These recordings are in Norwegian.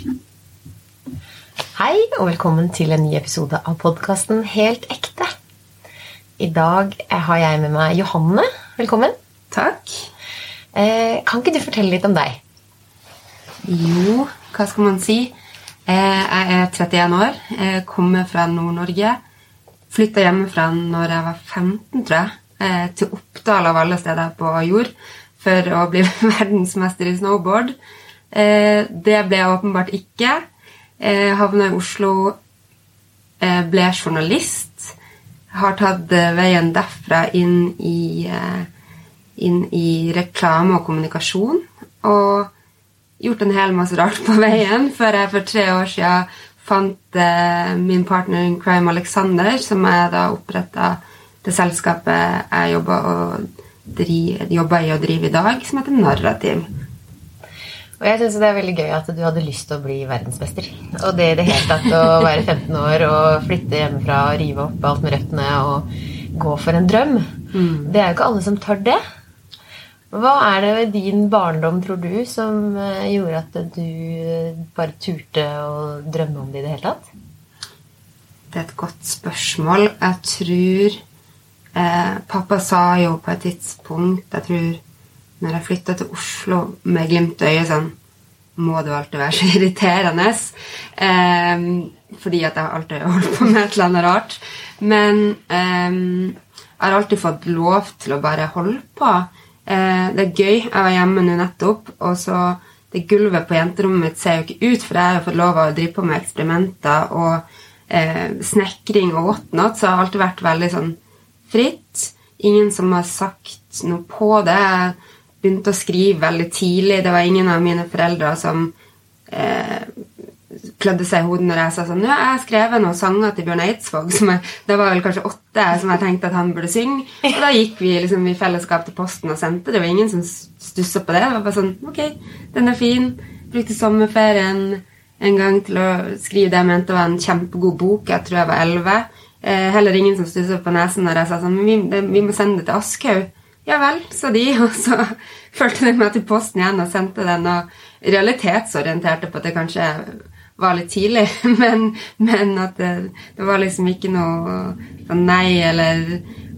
Hei, og velkommen til en ny episode av podkasten Helt ekte. I dag har jeg med meg Johanne. Velkommen. Takk. Eh, kan ikke du fortelle litt om deg? Jo, hva skal man si? Eh, jeg er 31 år. Jeg kommer fra Nord-Norge. Flytta hjemmefra når jeg var 15, tror jeg. Eh, til Oppdal av alle steder på jord for å bli verdensmester i snowboard. Eh, det ble jeg åpenbart ikke. Jeg havna i Oslo, eh, ble journalist. Har tatt eh, veien derfra inn i, inn i reklame og kommunikasjon. Og gjort en hel masse rart på veien før jeg for tre år siden fant min partner in crime Alexander, som jeg da oppretta det selskapet jeg jobber, jobber i og driver i dag, som heter Narrativ. Og jeg synes Det er veldig gøy at du hadde lyst til å bli verdensmester. Og det i det hele tatt å være 15 år og flytte hjemmefra og rive opp alt med røttene og gå for en drøm. Mm. Det er jo ikke alle som tør det. Hva er det ved din barndom, tror du, som eh, gjorde at du bare turte å drømme om det i det hele tatt? Det er et godt spørsmål. Jeg tror eh, Pappa sa jo på et tidspunkt Jeg tror når jeg flytta til Oslo med glimt i øyet sånn Må det alltid være så irriterende? Um, fordi at jeg alltid har holdt på med et eller annet rart. Men um, jeg har alltid fått lov til å bare holde på. Uh, det er gøy. Jeg var hjemme nå nettopp, og så det gulvet på jenterommet mitt ser jo ikke ut, for jeg har fått lov å drive på med eksperimenter og uh, snekring og whatnot, så jeg har alltid vært veldig sånn fritt. Ingen som har sagt noe på det. Jeg begynte å skrive veldig tidlig. Det var ingen av mine foreldre som eh, klødde seg i hodet når jeg sa sånn jeg har skrevet noen sanger til Bjørn Eidsvåg. Som jeg, det var vel kanskje åtte som jeg tenkte at han burde synge. Og da gikk vi liksom i fellesskap til posten og sendte. Det var ingen som stussa på det. Det var bare sånn Ok, den er fin. Brukte sommerferien en gang til å skrive det jeg mente var en kjempegod bok. Jeg tror jeg var elleve. Eh, heller ingen som stussa på nesen når jeg sa sånn vi, vi må sende det til Aschehoug. Ja vel, sa de, og så fulgte de meg til posten igjen og sendte den. Og realitetsorienterte på at det kanskje var litt tidlig, men, men at det, det, var liksom ikke noe sånn nei eller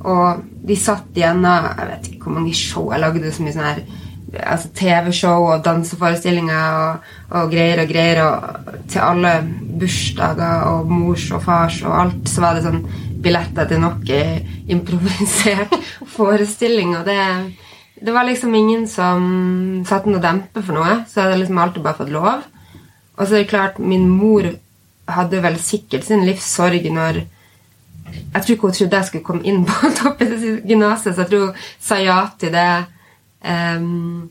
Og de satt igjen og Jeg vet ikke hvor mange show jeg lagde, så mye sånn her altså TV-show og danseforestillinger og, og, greier og greier. Og til alle bursdager og mors og fars og alt, så var det sånn billetter til nok improvisert forestilling. Og det, det, var liksom ingen som satte noe dempe for noe, så jeg hadde liksom alltid bare fått lov. Og så er det klart, min mor hadde vel sikkert sin livssorg når Jeg tror ikke hun trodde jeg skulle komme inn på toppidrettsgymnaset, så jeg tror hun sa ja til det. Um,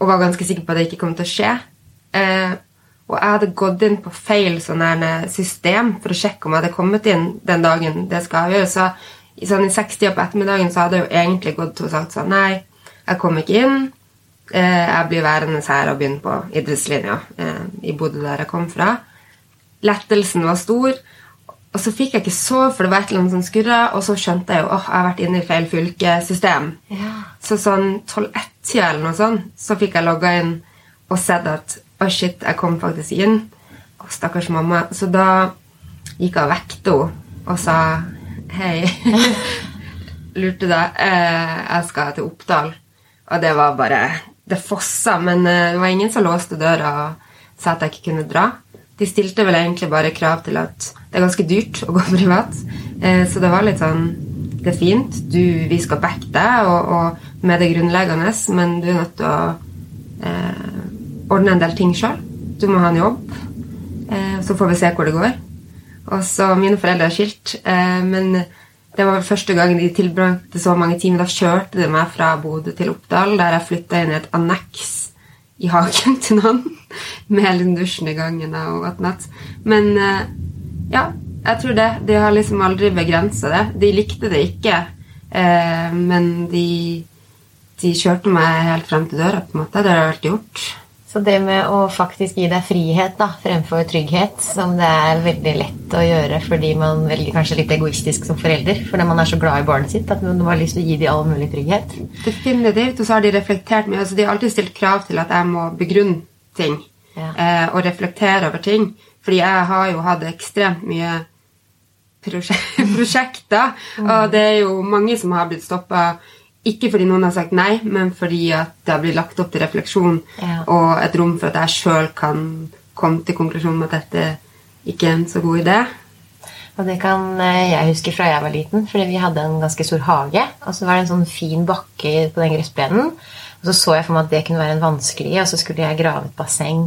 og var ganske sikker på at det ikke kom til å skje. Uh, og jeg hadde gått inn på feil sånn system for å sjekke om jeg hadde kommet inn den dagen det skal avgjøres. Så i sånn i sekstida på ettermiddagen så hadde jeg jo egentlig gått og sagt sånn Nei, jeg kom ikke inn. Eh, jeg blir værende her og begynner på idrettslinja eh, i Bodø, der jeg kom fra. Lettelsen var stor. Og så fikk jeg ikke sove, for det var et eller annet som skurra. Og så skjønte jeg jo åh, jeg har vært inne i feil fylkesystem. Ja. Så sånn 12-1-tida eller noe sånt, så fikk jeg logga inn og sett at å, oh shit, jeg kom faktisk inn. Å, stakkars mamma. Så da gikk jeg og vekte henne og sa hei. Lurte deg. Eh, jeg skal til Oppdal. Og det var bare Det fossa, men eh, det var ingen som låste døra og sa at jeg ikke kunne dra. De stilte vel egentlig bare krav til at det er ganske dyrt å gå privat. Eh, så det var litt sånn Det er fint. Du, vi skal backe deg og, og med det grunnleggende, men du er nødt til å eh, ordne en del ting sjøl. Du må ha en jobb. Eh, så får vi se hvor det går. Og så Mine foreldre er skilt, eh, men det var første gang de tilbrakte så mange timer. Da kjørte de meg fra Bodø til Oppdal, der jeg flytta inn i et anneks i hagen til noen. Med hele dusjen i gangen og whatnot. Men eh, ja, jeg tror det. De har liksom aldri begrensa det. De likte det ikke, men de, de kjørte meg helt frem til døra, på en måte. Det har jeg alltid gjort. Så det med å faktisk gi deg frihet da, fremfor trygghet, som det er veldig lett å gjøre fordi man velger kanskje litt egoistisk som forelder, fordi man er så glad i barnet sitt at man har lyst til å gi dem all mulig trygghet. Definitivt. Og så har de reflektert mye. Altså, de har alltid stilt krav til at jeg må begrunne ting. Ja. eh, og reflektere over ting. Fordi jeg har jo hatt ekstremt mye prosje- prosjekter, og det er jo mange som har blitt stoppa ikke fordi noen har sagt nei, men fordi at det har blitt lagt opp til refleksjon Ja. og et rom for at jeg sjøl kan komme til konklusjonen med at dette ikke er en så god idé. Og det kan eh, jeg huske fra jeg var liten, fordi vi hadde en ganske stor hage. Og så var det en sånn fin bakke på den gressplenen. Og så så jeg for meg at det kunne være en vanskelig, og så skulle jeg grave et basseng.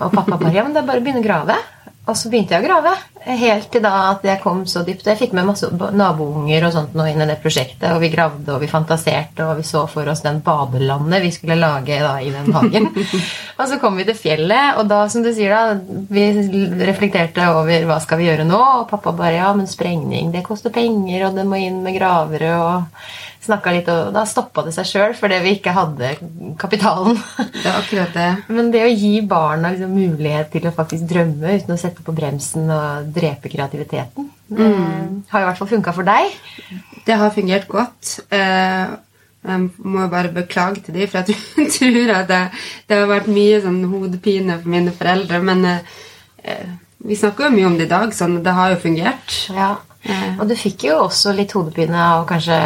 Og pappa bare ja, men det er bare å begynne å grave. Og så begynte jeg å grave. Helt til da at jeg kom så dypt. Jeg fikk med masse nabounger og sånt nå inn i det prosjektet, og vi gravde og vi fantaserte, og vi så for oss den badelandet vi skulle lage da i den hagen. og så kom vi til fjellet, og da, som du sier, da, vi reflekterte over hva skal vi gjøre nå, og pappa bare ja, men sprengning, det koster penger, og det må inn med gravere, og snakka litt, og da stoppa det seg sjøl fordi vi ikke hadde kapitalen. Det er akkurat det. Men det å gi barna liksom mulighet til å faktisk drømme uten å sette på bremsen og drepe kreativiteten, mm. har i hvert fall funka for deg. Det har fungert godt. Eh, Jeg må bare beklage til dem, for jeg tror- at det, det har vært mye sånn hodepine for mine foreldre. Men eh, eh, vi snakker jo mye om det i dag, sånn det har jo fungert. Ja. Eh. Og du fikk jo også litt hodepine, og kanskje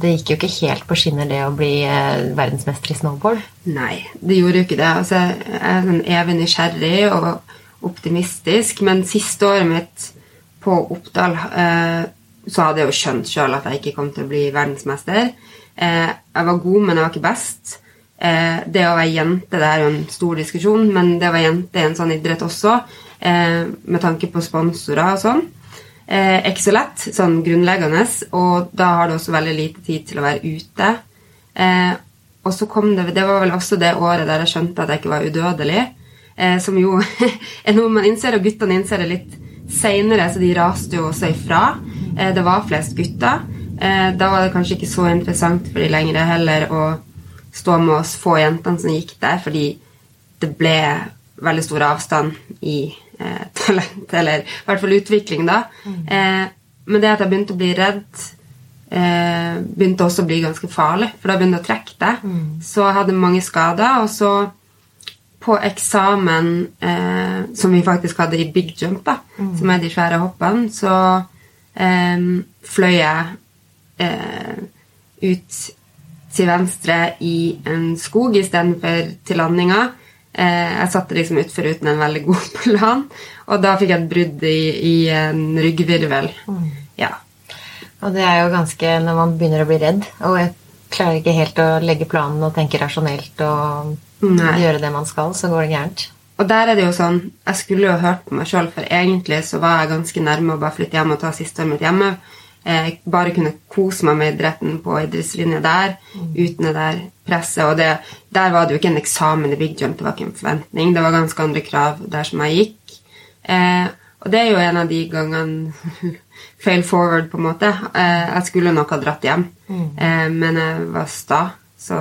det gikk jo ikke helt på skinner det å bli eh, verdensmester i snowboard. Nei, det gjorde jo ikke det. Altså, jeg er sånn evig nysgjerrig og optimistisk, men siste året mitt på Oppdal eh, så hadde jeg jo skjønt sjøl at jeg ikke kom til å bli verdensmester. Eh, jeg var god, men jeg var ikke best. Eh, det å være jente det er jo en stor diskusjon, men det å være jente i en sånn idrett også, eh, med tanke på sponsorer og sånn, eh, er ikke så lett, sånn grunnleggende, og da har du også veldig lite tid til å være ute. Eh, og så kom det Det var vel også det året der jeg skjønte at jeg ikke var udødelig. Eh, som jo er noe man innser, og guttene innser det litt seinere, så de raste jo også ifra. Eh, det var flest gutter. Eh, da var det kanskje ikke så interessant for de lenger heller å stå med oss få jentene som gikk der, fordi det ble veldig stor avstand i eh, talent, eller i hvert fall utvikling, da. Eh, men det at jeg begynte å bli redd eh, begynte også å bli ganske farlig, for da begynte jeg å trekke det. Så jeg hadde mange skader, og så på eksamen eh, som vi faktisk hadde i big jump, da, som er de svære hoppene, så eh, fløy jeg eh, ut til venstre i en skog istedenfor til landinga. Eh, jeg satte liksom utfor uten en veldig god plan, og da fikk jeg et brudd i, i en ryggvirvel. Ja. Og det er jo ganske når man begynner å bli redd, og jeg klarer ikke helt å legge planen og tenke rasjonelt og Nei. gjøre det man skal, så går det gærent. Og der er det jo sånn Jeg skulle jo hørt på meg sjøl, for egentlig så var jeg ganske nærme å bare flytte hjem og ta siste året mitt hjemme. Eh, bare kunne kose meg med idretten på idrettslinja der, uten det der presset. Og det, der var det jo ikke en eksamen i big jump, det var ikke en forventning. Det var ganske andre krav der som jeg gikk. Eh, og det er jo en av de gangene fail forward, på en måte. Eh, jeg skulle nok ha dratt hjem, eh, men jeg var sta, så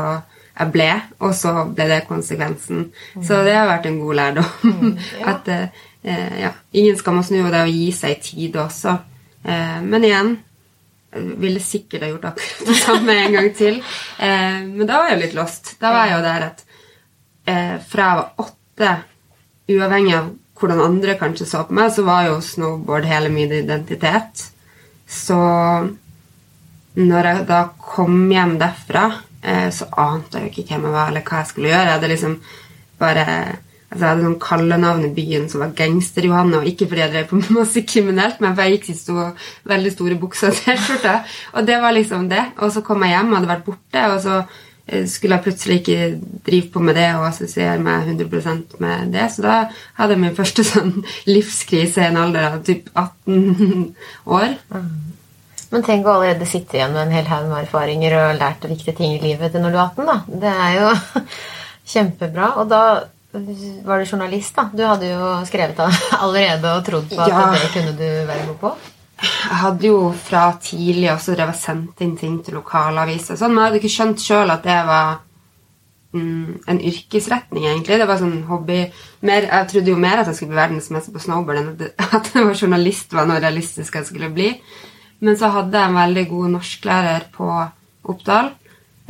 jeg ble, og så ble det konsekvensen. Så det har vært en god lærdom. At eh, ja, ingen skam å snu, og det å gi seg tid også. Eh, men igjen ville sikkert ha gjort akkurat det samme en gang til. Eh, men da var jeg jo litt lost. Da var jeg jo der at eh, fra jeg var åtte, uavhengig av hvordan andre kanskje så på meg, så var jo snowboard hele min identitet. Så når jeg da kom hjem derfra, eh, så ante jeg jo ikke hvem jeg var, eller hva jeg skulle gjøre. Jeg hadde liksom bare altså Jeg hadde noen kallenavn i byen som var Gangster-Johanne, og ikke fordi jeg drev på masse kriminelt, men jeg gikk i store, veldig store bukser og T-skjorte. Og det var liksom det. Og så kom jeg hjem og hadde vært borte, og så eh, skulle jeg plutselig ikke drive på med det og assosiere meg 100% med det. Så da hadde jeg min første sånn livskrise i en alder av typ 18 år. Men tenk å allerede sitte igjen med en hel haug med erfaringer og lært viktige ting i livet til når du er 18, da. Det er jo kjempebra. Og da var du journalist, da. Du hadde jo skrevet allerede og trodd på at Ja. det kunne du være god på. Jeg hadde jo fra tidlig også drevet sendt inn ting til lokalaviser, sånn, men jeg hadde ikke skjønt sjøl at det var mm, en yrkesretning, egentlig. Det var sånn hobby. Mer, jeg trodde jo mer at jeg skulle bli verdensmester på snowboard, enn at at det var journalist var noe realistisk jeg skulle bli. Men så hadde jeg en veldig god norsklærer på Oppdal.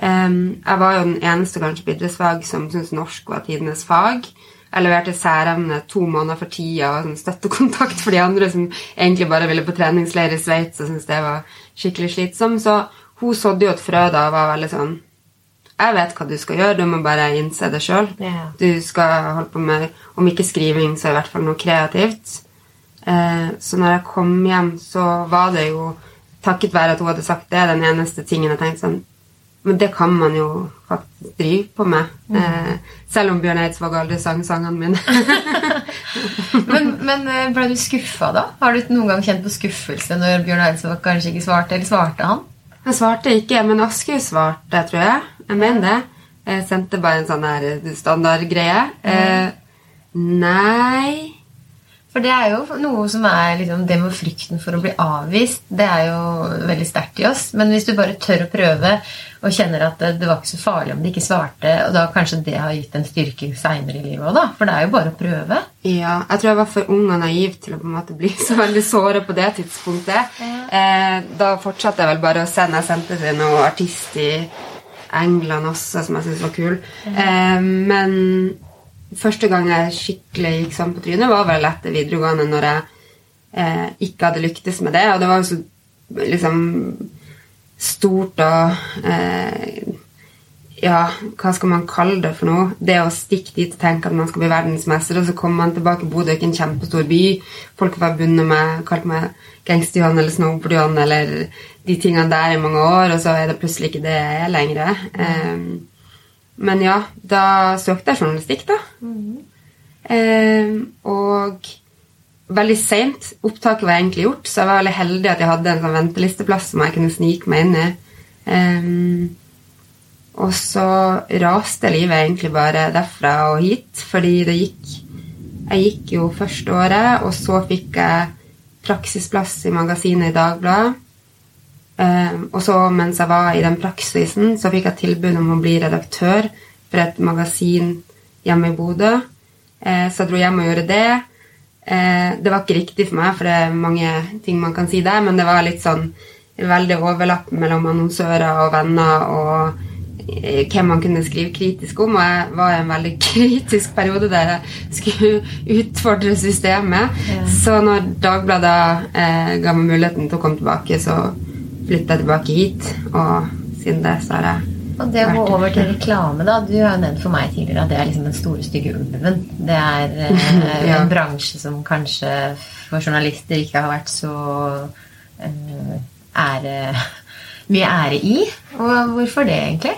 Em, jeg var jo den eneste kanskje på idrettsfag som syntes norsk var tidenes fag. Jeg leverte særemne to måneder for tida og sånn støttekontakt for de andre som egentlig bare ville på treningsleir i Sveits og syntes det var skikkelig slitsom. Så hun sådde jo et frø da og var veldig sånn Jeg vet hva du skal gjøre, du må bare innse det sjøl. Yeah. Du skal holde på med, om ikke skriving, så i hvert fall noe kreativt. Eh, så når jeg kom hjem, så var det jo takket være at hun hadde sagt det, den eneste tingen jeg tenkte sånn Men det kan man jo faktisk drive på med. Eh, selv om Bjørn Eidsvåg aldri sang sangene mine. Men, men eh, ble du skuffa, da? Har du noen gang kjent på skuffelse når Bjørn Eidsvåg kanskje ikke svarte, eller svarte han? Han svarte ikke, men Askøy svarte, tror jeg. Jeg mener det. Jeg sendte bare en sånn her standardgreie. Eh, nei For det er jo noe som er liksom, Det med frykten for å bli avvist, det er jo veldig sterkt i oss. Men hvis du bare tør å prøve og kjenner at det, det var ikke så farlig om de ikke svarte, og da kanskje det har gitt en styrke seinere i livet òg, da. For det er jo bare å prøve. Ja, jeg tror jeg var for ung og naiv til å på en måte bli så veldig såra på det tidspunktet. Eh, da fortsatte jeg vel bare å sende. Jeg sendte til noen artist i England også, som jeg syntes var kul. Eh, men første gang jeg skikkelig gikk sånn på trynet, var vel etter videregående, når jeg eh, ikke hadde lyktes med det. Og det var jo så liksom stort og eh, ja, hva skal man kalle det for noe? Det å stikke dit og tenke at man skal bli verdensmester, og så kommer man tilbake. Bodø ikke en kjempestor by. Folk har bundet meg, kalt meg Gangster-Johan eller Snowboard-Johan eller de tingene der i mange år, og så er det plutselig ikke det jeg er lenger. Eh, men ja, da søkte jeg journalistikk, da. Eh, og veldig seint. Opptaket var egentlig gjort, så jeg var veldig heldig at jeg hadde en sånn ventelisteplass som jeg kunne snike meg inn i. Um, og så raste livet egentlig bare derfra og hit, fordi det gikk Jeg gikk jo første året, og så fikk jeg praksisplass i magasinet i Dagbladet. Um, og så mens jeg var i den praksisen, så fikk jeg tilbud om å bli redaktør for et magasin hjemme i Bodø. Uh, så jeg dro hjem og gjorde det. Eh, det var ikke riktig for meg, for det er mange ting man kan si der, men det var litt sånn veldig overlapp mellom annonsører og venner og eh, hvem man kunne skrive kritisk om. Og jeg var i en veldig kritisk periode der jeg skulle utfordre systemet. Ja. Så når Dagbladet eh, ga meg muligheten til å komme tilbake, så flytta jeg tilbake hit. Og siden det så har jeg Og det å gå over til reklame, da. Du har jo nevnt for meg tidligere at det er liksom den store, stygge ulven. Det er eh, Ja. en bransje som kanskje for journalister ikke har vært så eh, ære mye ære i. Og hvorfor det, egentlig?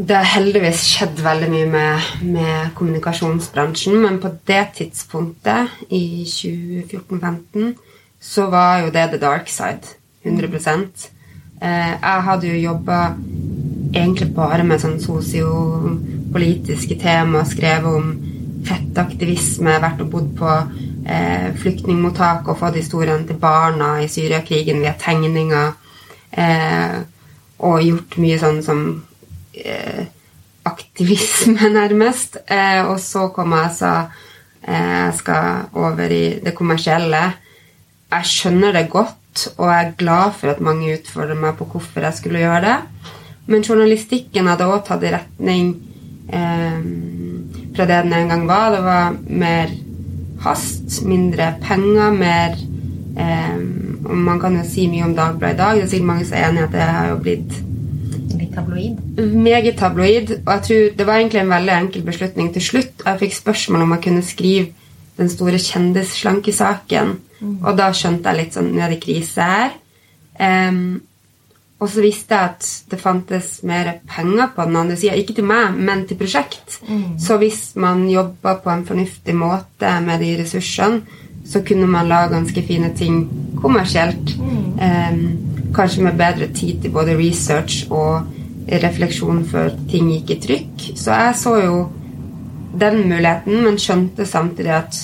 Det har heldigvis skjedd veldig mye med, med kommunikasjonsbransjen, men på det tidspunktet, i 2014-2015, så var jo det the dark side. 100 eh, Jeg hadde jo jobba egentlig bare med sånn sosiopolitiske tema, skrevet om fettaktivisme, vært og bodd på eh, flyktningmottak og fått historiene til barna i Syriakrigen via tegninger. Eh, og gjort mye sånn som eh, aktivisme, nærmest. Eh, og så kom jeg og sa eh, jeg skal over i det kommersielle. Jeg skjønner det godt, og jeg er glad for at mange utfordrer meg på hvorfor jeg skulle gjøre det. Men journalistikken hadde også tatt i retning eh, fra det den en gang var. Det var mer hast, mindre penger, mer eh, Og man kan jo si mye om Dagbladet i dag. Det er sikkert mange som er enig i at det har jo blitt Litt tabloid. meget tabloid. Og jeg tror det var egentlig en veldig enkel beslutning til slutt. Jeg fikk spørsmål om jeg kunne skrive den store kjendisslankesaken. Og da skjønte jeg litt sånn Nå er det krise her. Um, og så visste jeg at det fantes mer penger på den andre sida. Ikke til meg, men til prosjekt. Så hvis man jobba på en fornuftig måte med de ressursene, så kunne man lage ganske fine ting kommersielt. Em, kanskje med bedre tid til både research og refleksjon før ting gikk i trykk. Så jeg så jo den muligheten, men skjønte samtidig at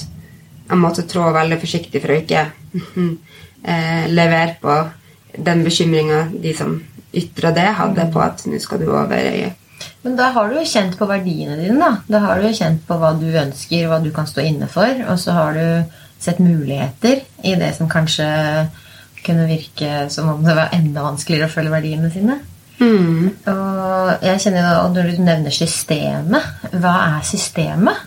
jeg måtte trå veldig forsiktig for å ikke eh, levere på den bekymringa de som ytra det, hadde på at nå skal du over øyet. Men da har du jo kjent på verdiene dine. Da Da har du jo kjent på hva du ønsker, hva du kan stå inne for. Og så har du sett muligheter i det som kanskje kunne virke som om det var enda vanskeligere å følge verdiene sine. Mm. Og jeg kjenner jo, når du nevner systemet, hva er systemet?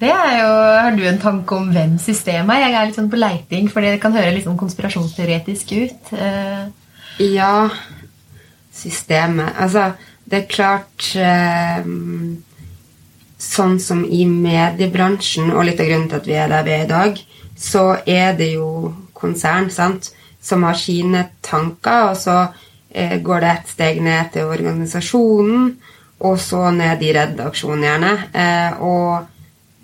Det er jo, Har du en tanke om hvem systemet er? Jeg er litt sånn på leiting, for det kan høre litt sånn konspirasjonsteoretisk ut. Uh. Ja, systemet Altså, det er klart eh, Sånn som i mediebransjen, og litt av grunnen til at vi er der vi er i dag, så er det jo konsern sant, som har sine tanker, og så går det et steg ned til organisasjonen, og så ned i redaksjonen, gjerne. Eh, og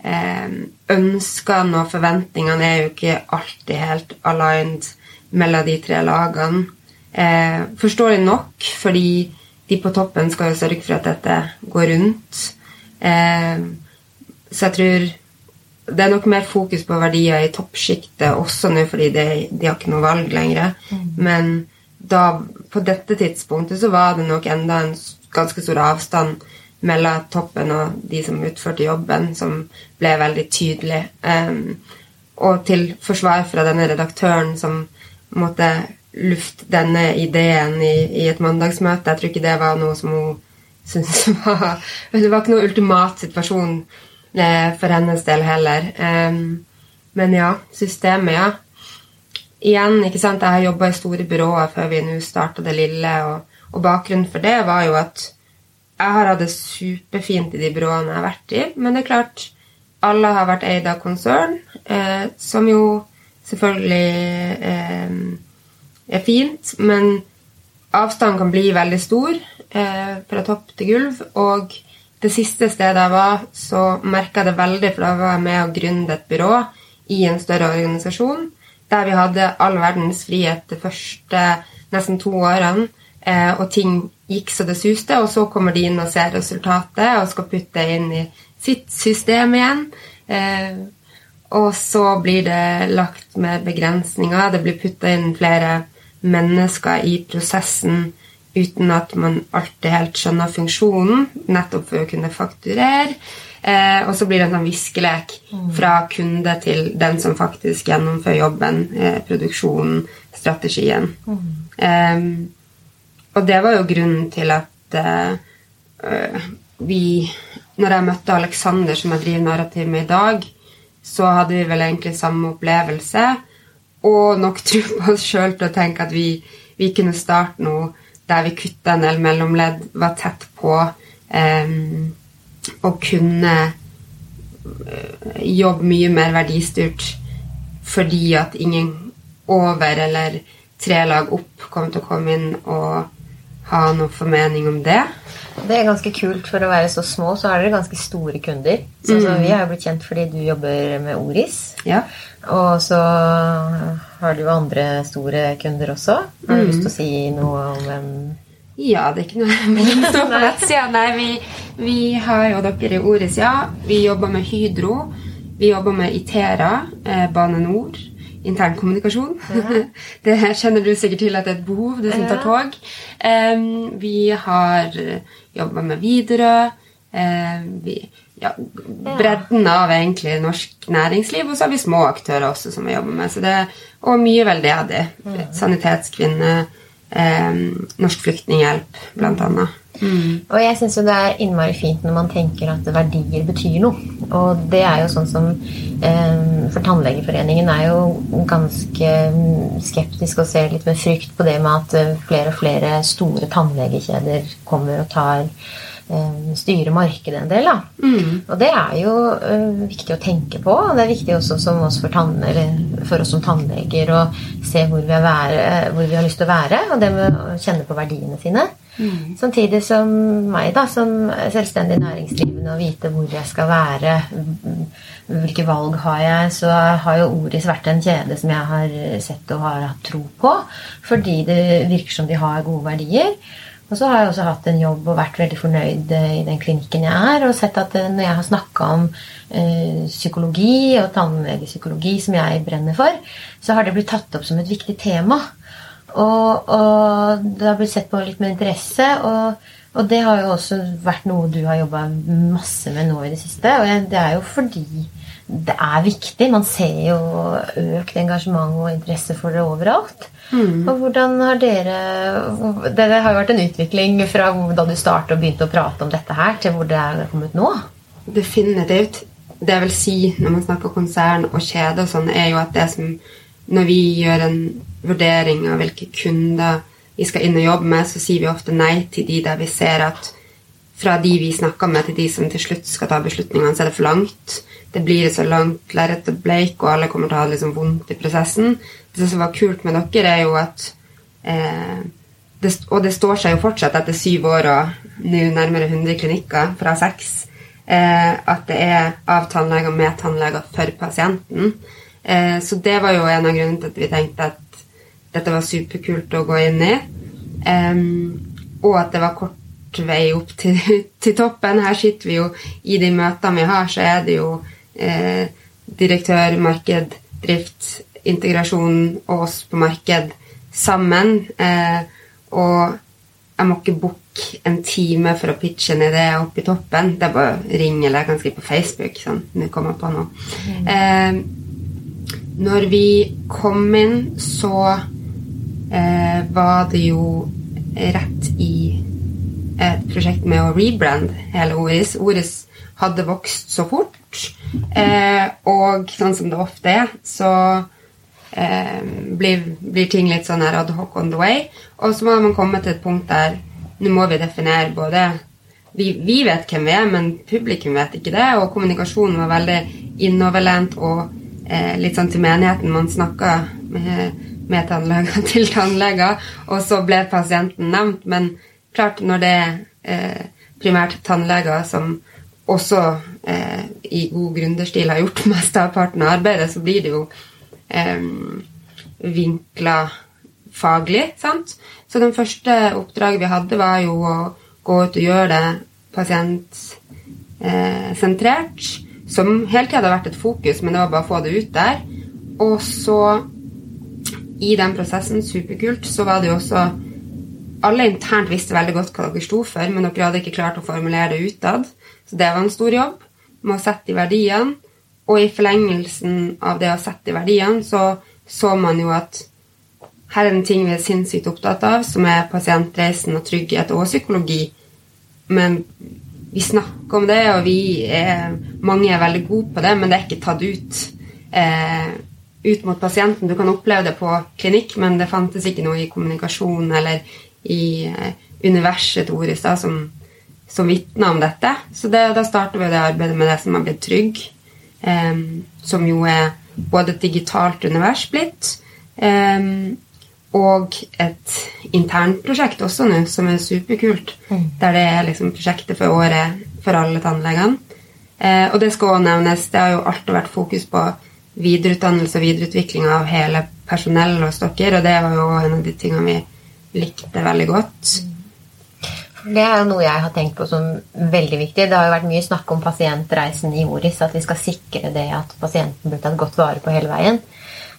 eh, ønskene og forventningene er jo ikke alltid helt aligned mellom de tre lagene. Eh, forståelig nok, fordi de på toppen skal jo sørge for at dette går rundt. Eh, så jeg tror det er nok mer fokus på verdier i toppsjiktet også nå, fordi de, de har ikke noe valg lenger. Men da, på dette tidspunktet så var det nok enda en ganske stor avstand mellom toppen og de som utførte jobben, som ble veldig tydelig. Um, og til forsvar fra denne redaktøren som måtte lufte denne ideen i, i et mandagsmøte. Jeg tror ikke det var noe som hun syntes var Det var ikke noe ultimat situasjon eh, for hennes del heller. Um, men ja, systemet, ja. Igjen, ikke sant, jeg har jobba i store byråer før vi nå starta det lille, og, og bakgrunnen for det var jo at jeg har hatt det superfint i de byråene jeg har vært i, men det er klart alle har vært eid av konsern, eh, som jo selvfølgelig eh, er fint, men avstanden kan bli veldig stor eh, fra topp til gulv. Og det siste stedet jeg var, så merka jeg det veldig, for da var jeg med og gründet et byrå i en større organisasjon der vi hadde all verdens frihet de første nesten to årene, eh, og ting gikk så det suste, og så kommer de inn og ser resultatet og skal putte det inn i sitt system igjen. Eh, og så blir det lagt med begrensninger. Det blir putta inn flere mennesker i prosessen uten at man alltid helt skjønner funksjonen, nettopp for å kunne fakturere. Eh, og så blir det en sånn viskelek fra kunde til den som faktisk gjennomfører jobben, eh, produksjonen, strategien. Eh, og det var jo grunnen til at eh, øh, vi Når jeg møtte Alexander, som jeg driver narrativ med i dag, så hadde vi vel egentlig samme opplevelse. Og nok tro på oss sjøl til å tenke at vi, vi kunne starte noe der vi kutta en del mellomledd, var tett på, eh, og kunne eh, jobbe mye mer verdistyrt fordi at ingen over eller tre lag opp kom til å komme inn og ha noen formening om det. Det er ganske kult. For å være så små så har dere ganske store kunder. Så, så Vi har jo blitt kjent fordi du jobber med Oris. Ja. Og så har du jo andre store kunder også. Har du lyst til å si noe om hvem Ja, det er ikke noe jeg som stå på nettsida. Nei, vi, vi har jo dere i ordet ja. Vi jobber med Hydro. Vi jobber med Itera, eh, Bane Nor, internkommunikasjon. det kjenner du sikkert til at det er et behov, du som tar tog. Em, vi har jobba med Widerøe. Eh, vi, ja, bredden av egentlig norsk næringsliv. Og så har vi små aktører også som vi jobber med. Så det, og mye veldedig. Sanitetskvinne, eh, Norsk Flyktninghjelp, blant annet. Og jeg syns det er innmari fint når man tenker at verdier betyr noe. Og det er jo sånn som eh, For Tannlegeforeningen er jo ganske mm, skeptisk og ser litt med frykt på det med at eh, flere og flere store tannlegekjeder kommer og tar eh, styrer markedet en del. Da. Og det er jo uh, viktig å tenke på. Og det er viktig også som oss for, for oss som tannleger å se hvor vi, være, hvor vi har lyst til å være, og det med å kjenne på verdiene sine. Samtidig som meg, da, som selvstendig næringsdrivende, å vite hvor jeg skal være, hvilke valg har jeg, så har jo Oris vært en kjede som jeg har sett og har hatt tro på, fordi det virker som de har gode verdier. Og så har jeg også hatt en jobb og vært veldig fornøyd eh, i den klinikken jeg er, og sett at eh, når jeg har snakka om eh, psykologi og tannlegepsykologi, som jeg brenner for, så har det blitt tatt opp som et viktig tema. Og, og det har blitt sett på litt med interesse. Og, Og det har jo også vært noe du har jobba masse med nå i det siste. Og det er jo fordi det er viktig. Man ser jo økt engasjement og interesse for det overalt. Mm. Og hvordan har dere Det har jo vært en utvikling fra da du startet og begynte å prate om dette her, til hvor det er kommet nå? Definitivt. Det jeg vil si når man snakker konsern og kjede og sånn, er jo at det som Når vi gjør en vurdering av hvilke kunder vi skal inn og jobbe med, så sier vi ofte nei til de der vi ser at fra de vi snakker med, til de som til slutt skal ta beslutningene, så er det for langt. Det blir et så langt lerret og bleik, og alle kommer til å ha liksom vondt i prosessen. Det som var kult med dere, er jo at eh, det, Og det står seg jo fortsatt etter syv år og nå nærmere 100 klinikker fra seks, eh, at det er av tannleger med tannleger for pasienten. Eh, så det var jo en av grunnene til at vi tenkte at dette var superkult å gå inn i. Og at det var kort vei opp til, til, toppen. Her sitter vi jo i de møtene vi har, så er det jo eh, direktør, marked, drift, integrasjon og oss på marked sammen. Eh, og jeg må ikke booke en time for å pitche en idé opp i toppen. Det er bare å ringe eller jeg kan skrive på Facebook. sånn, nå kommer jeg på noe. Mm. Eh, når vi kom inn, så eh, var det jo rett i et prosjekt med å rebrande hele Oris. Oris hadde vokst så fort, eh, og sånn som det ofte er, så eh, blir, blir, ting litt sånn her ad hoc on the way. Og så må man komme til et punkt der nå må vi definere både vi, vi, vet hvem vi er, men publikum vet ikke det. Og kommunikasjonen var veldig innoverlent og eh, litt sånn til menigheten. Man snakka med med tannleger til tannleger, og så ble pasienten nevnt. Men klart, når det er eh, primært tannleger som også eh, i god gründerstil har gjort mesteparten av arbeidet, så blir det jo eh, vinkla faglig, sant. Så den første oppdraget vi hadde, var jo å gå ut og gjøre det pasientsentrert. Som hele tida hadde vært et fokus, men det var bare å få det ut der. Og så i den prosessen, superkult, så var det jo også Alle internt visste veldig godt hva dere sto for, men dere hadde ikke klart å formulere det utad. Så det var en stor jobb med å sette i verdiene. Og i forlengelsen av det å sette i verdiene, så så man jo at her er det en ting vi er sinnssykt opptatt av, som er pasientreisen og trygghet og psykologi. Men vi snakker om det, og vi er, mange er veldig gode på det, men det er ikke tatt ut. Eh, ut mot pasienten. Du kan oppleve det på klinikk, men det fantes ikke noe i kommunikasjon eller i uh, universet til Oris da, som, som vitna om dette. Så det, da starter vi det arbeidet med det som har blitt Trygg, um, som jo er både et digitalt univers blitt, um, og et internprosjekt også nå, som er superkult. Mm. Der det er liksom prosjektet for året for alle tannlegene. Uh, og det skal også nevnes, det har jo alltid vært fokus på videreutdannelse og videreutvikling av hele personellet hos dere, og det var jo en av de tingene vi likte veldig godt. Det er jo noe jeg har tenkt på som veldig viktig. Det har jo vært mye snakk om pasientreisen i Oris, at vi skal sikre det at pasienten blir tatt godt vare på hele veien.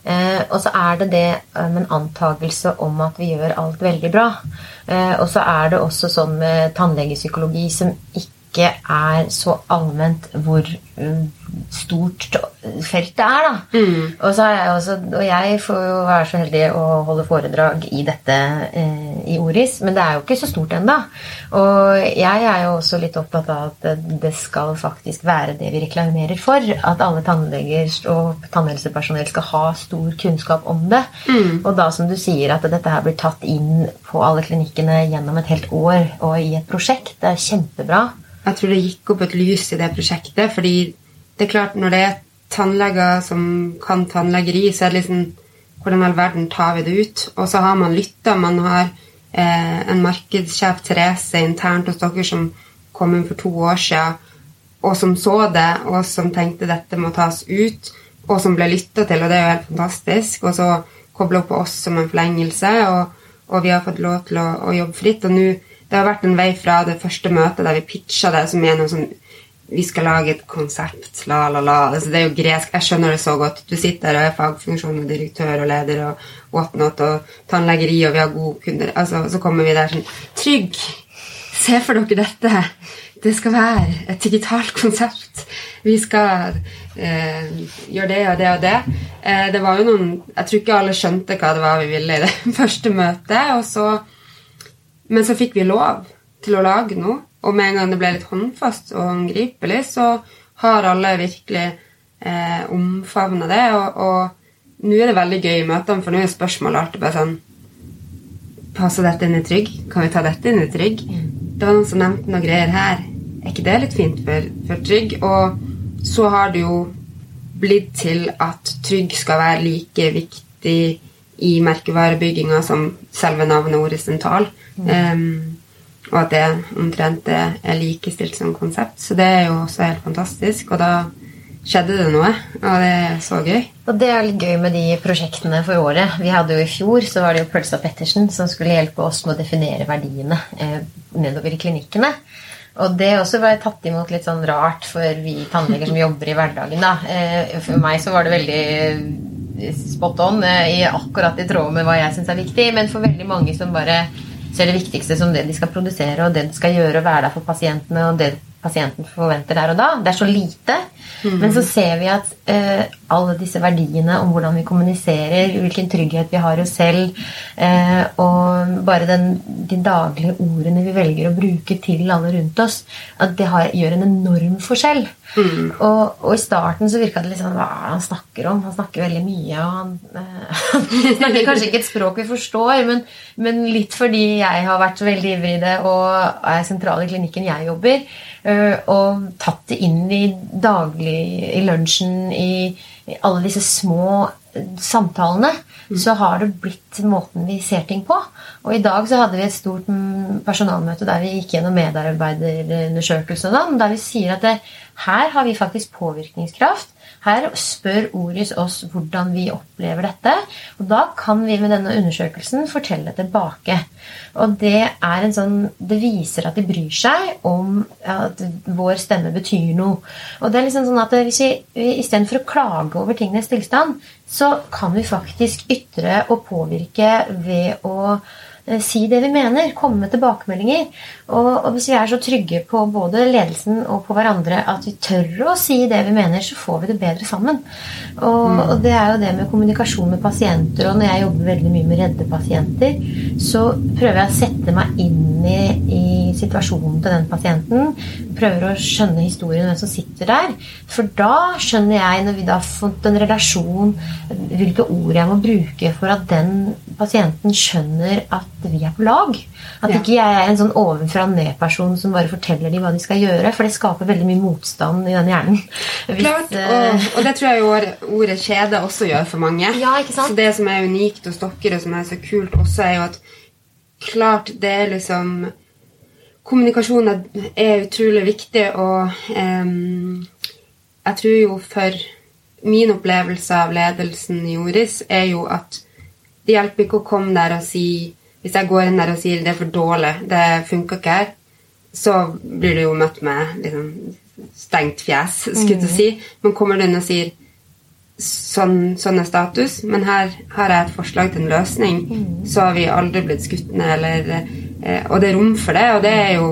Eh, og så er det det med en antakelse om at vi gjør alt veldig bra. Eh, og så er det også sånn med tannlegepsykologi som ikke ikke er så allment hvor um, stort feltet er, da. Mm. Og, jeg også, og, jeg får jo være så heldig å holde foredrag i dette eh, i Oris, men det er jo ikke så stort ennå. Og jeg er jo også litt opptatt av at det skal faktisk være det vi reklamerer for. At alle tannleger og tannhelsepersonell skal ha stor kunnskap om det. Mm. Og da som du sier, at dette her blir tatt inn på alle klinikkene gjennom et helt år og i et prosjekt. Det er kjempebra. Jeg tror det gikk opp et lys i det prosjektet. fordi det er klart, når det er tannleger som kan tannlegeri, så er det liksom Hvordan i all verden tar vi det ut? Og så har man lytta. Man har eh, en markedssjef, Therese, internt hos dere som kom inn for to år siden, og som så det, og som tenkte dette må tas ut, og som ble lytta til, og det er jo helt fantastisk. Og så kobla opp på oss som en forlengelse, og, og vi har fått lov til å, å jobbe fritt. Og nå det har vært en vei fra det første møtet der vi pitcha det som gjennom sånn Vi skal lage et konsept, la, la, la. Altså, det er jo gresk. Jeg skjønner det så godt. Du sitter der og er fagfunksjon og direktør og leder og whatnot og tannlegeri, og vi har gode kunder. Altså, så kommer vi der sånn Trygg! Se for dere dette. Det skal være et digitalt konsept. Vi skal eh, gjøre det og det og det. Eh, det var jo noen Jeg tror ikke alle skjønte hva det var vi ville i det første møtet. Og så, men så fikk vi lov til å lage noe. Og med en gang det ble litt håndfast og håndgripelig, så har alle virkelig eh, omfavna det. Og, og nå er det veldig gøy i møtene, for nå er spørsmålet alltid bare sånn Passer dette inn i Trygg? Kan vi ta dette inn i Trygg? Det var noen som nevnte noen greier her. Er ikke det litt fint for, for Trygg? Og så har det jo blitt til at Trygg skal være like viktig i merkevarebygginga som selve navnet ordet Mm. Um, og at det omtrent er likestilt som konsept. Så det er jo også helt fantastisk. Og da skjedde det noe, og det er så gøy. Og det er litt gøy med de prosjektene for året. Vi hadde jo I fjor så var det jo Pølsa Pettersen som skulle hjelpe oss med å definere verdiene eh, nedover i klinikkene. Og det også var tatt imot litt sånn rart for vi tannleger som jobber i hverdagen. da. Eh, for meg så var det veldig spot on, eh, akkurat i tråd med hva jeg syns er viktig. Men for veldig mange som bare ser det viktigste som det de skal produsere, og det de skal gjøre og være der for pasientene, og det pasienten forventer der og da. Det er så lite. Mm. Men så ser vi at eh, alle disse verdiene om hvordan vi kommuniserer, hvilken trygghet vi har i oss selv, eh, og bare den, de daglige ordene vi velger å bruke til alle rundt oss, at det har, gjør en enorm forskjell. Mm. Og, og, i starten så virka det litt sånn Hva er det han snakker om? Han snakker veldig mye, og han, han snakker kanskje ikke et språk vi forstår, men, men, litt fordi jeg har vært veldig ivrig i det og er sentral i klinikken jeg jobber, Eh, og tatt det inn i daglig i lunsjen, i, i alle disse små eh, samtalene, mm. så har det blitt måten vi ser ting på. Og i dag så hadde vi et stort personalmøte der vi gikk gjennom medarbeiderundersøkelser, der vi sier at det, her har vi faktisk påvirkningskraft. Her spør Oris oss hvordan vi opplever dette. Og da kan vi med denne undersøkelsen fortelle tilbake. Og det er en sånn Det viser at de bryr seg om at vår stemme betyr noe. Og det er liksom sånn at hvis vi istedenfor å klage over tingenes tilstand, så kan vi faktisk ytre og påvirke ved å si det vi mener, komme med tilbakemeldinger. Og, og, hvis vi er så trygge på både ledelsen og på hverandre at vi tør å si det vi mener, så får vi det bedre sammen. Og, mm. og det er jo det med kommunikasjon med pasienter, og når jeg jobber veldig mye med redde pasienter, så prøver jeg å sette meg inn i, i situasjonen til den pasienten. Prøver å skjønne historien hvem som sitter der. For da skjønner jeg, når vi da har fått en relasjon, hvilke ord jeg må bruke for at den pasienten skjønner at vi er på lag. At ja. ikke jeg er en sånn ovenfra-ned-person som bare forteller dem hva de skal gjøre. For det skaper veldig mye motstand i den hjernen. Hvis, Klart, og, eh, og, det tror jeg jo ordet kjede også gjør for mange. Ja, ikke sant? Så det som er unikt hos dere, og som er så kult også, er jo at klart det er liksom Kommunikasjon er utrolig viktig, og um, jeg tror jo for min opplevelse av ledelsen i Joris er jo at det hjelper ikke å komme der og si Hvis jeg går inn der og sier det er for dårlig, det funker ikke her, så blir du jo møtt med liksom, stengt fjes, skulle jeg mm. si. Men kommer du inn og sier sånn, sånn, er status, men her har jeg et forslag til en løsning, mm. så har vi aldri blitt skutt ned, eller eh, Og det er rom for det, og det er jo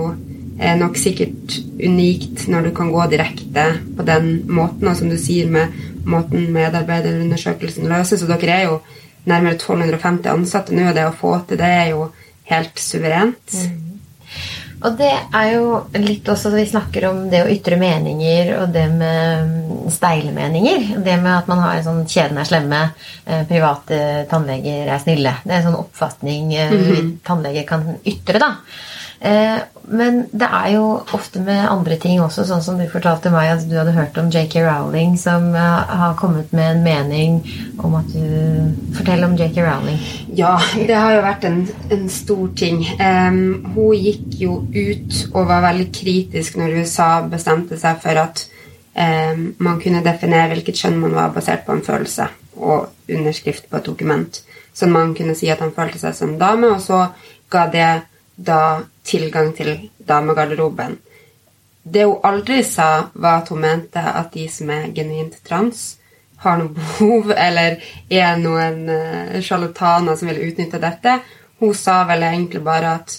er nok sikkert unikt når du kan gå direkte på den måten, og som du sier med måten medarbeiderundersøkelsen løses. Og dere er jo nærmere 1250 ansatte nå, og det å få til det er jo helt suverent. Mm. Og det er jo litt også Vi snakker om det å ytre meninger og det med steile meninger. Det med at man har en sånn 'kjeden er slemme', eh, private tannleger er snille. Det er en sånn oppfatning mm -hmm. tannleger kan ytre. da. Eh, men det er jo ofte med andre ting også, sånn som du fortalte meg at du hadde hørt om JK Rowling, som eh, har kommet med en mening om at du Fortell om JK Rowling. Ja, det har jo vært en, en stor ting. Um, hun gikk jo ut og var veldig kritisk når USA bestemte seg for at um, man kunne definere hvilket kjønn man var, basert på en følelse og underskrift på et dokument. Så man kunne si at han følte seg som dame, og så ga det da tilgang til damegarderoben. Det hun aldri sa, var at hun mente at de som er genuint trans, har noe behov, eller er noen uh, sjarlataner som vil utnytte dette. Hun sa vel egentlig bare at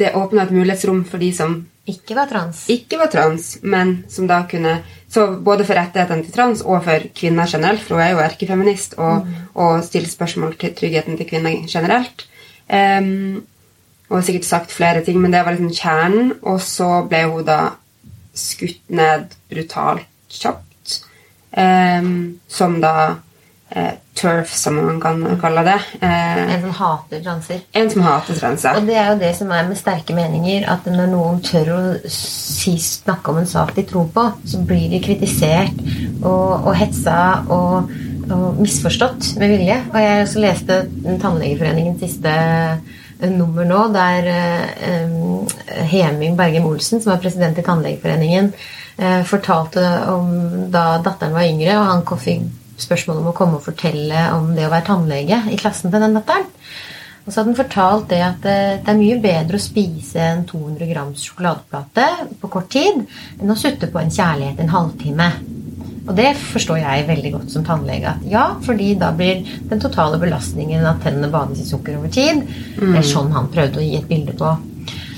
det åpna et mulighetsrom for de som Ikke var trans. ikke var trans, men som da kunne Så både for rettighetene til trans og for kvinner generelt, for hun er jo erkefeminist og, og stiller spørsmål til tryggheten til kvinner generelt. Em, og har sikkert sagt flere ting, men det var liksom kjernen. Og så ble hun da skutt ned brutalt kjapt. um, som da eh, turf, som man kan kalle det. Eh, En som hater transer. en som hater transer. Og det er jo det som er med sterke meninger, at når noen tør å si, snakke om en sak de tror på, så blir de kritisert og, og hetsa og, og misforstått med vilje. Og jeg også leste Tannlegeforeningens siste nummer nå, der eh, Heming Bergem Olsen, som er president i Tannlegeforeningen, eh, fortalte om da datteren var yngre, og han fikk spørsmål om å komme og fortelle om det å være tannlege i klassen til den datteren. Og så hadde han fortalt det at eh, det er mye bedre å spise en 200 grams sjokoladeplate på kort tid enn å sutte på en kjærlighet en halvtime. Og det forstår jeg veldig godt som tannlege. at Ja, fordi da blir den totale belastningen at tennene bades i sukker over tid. Det er sånn han prøvde å gi et bilde på.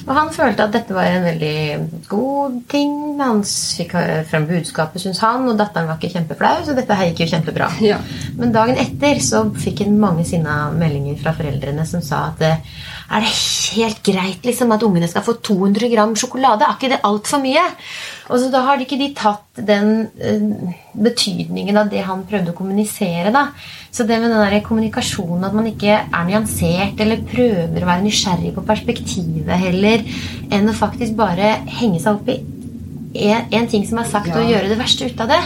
Og han følte at dette var en veldig god ting. Han fikk frem budskapet, syns han, og datteren var ikke kjempeflau, så dette her gikk jo kjempebra. Ja. Men dagen etter så fikk han mange sinna meldinger fra foreldrene som sa at eh, er det helt greit liksom at ungene skal få 200 gram sjokolade? Er ikke det altfor mye? Og så da har de ikke de tatt den uh, betydningen av det han prøvde å kommunisere. da. Så det med den der kommunikasjonen, at man ikke er nyansert eller prøver å være nysgjerrig på perspektivet heller, enn å faktisk bare henge seg opp i en, en ting som er sagt, Ja. og gjøre det verste ut av det.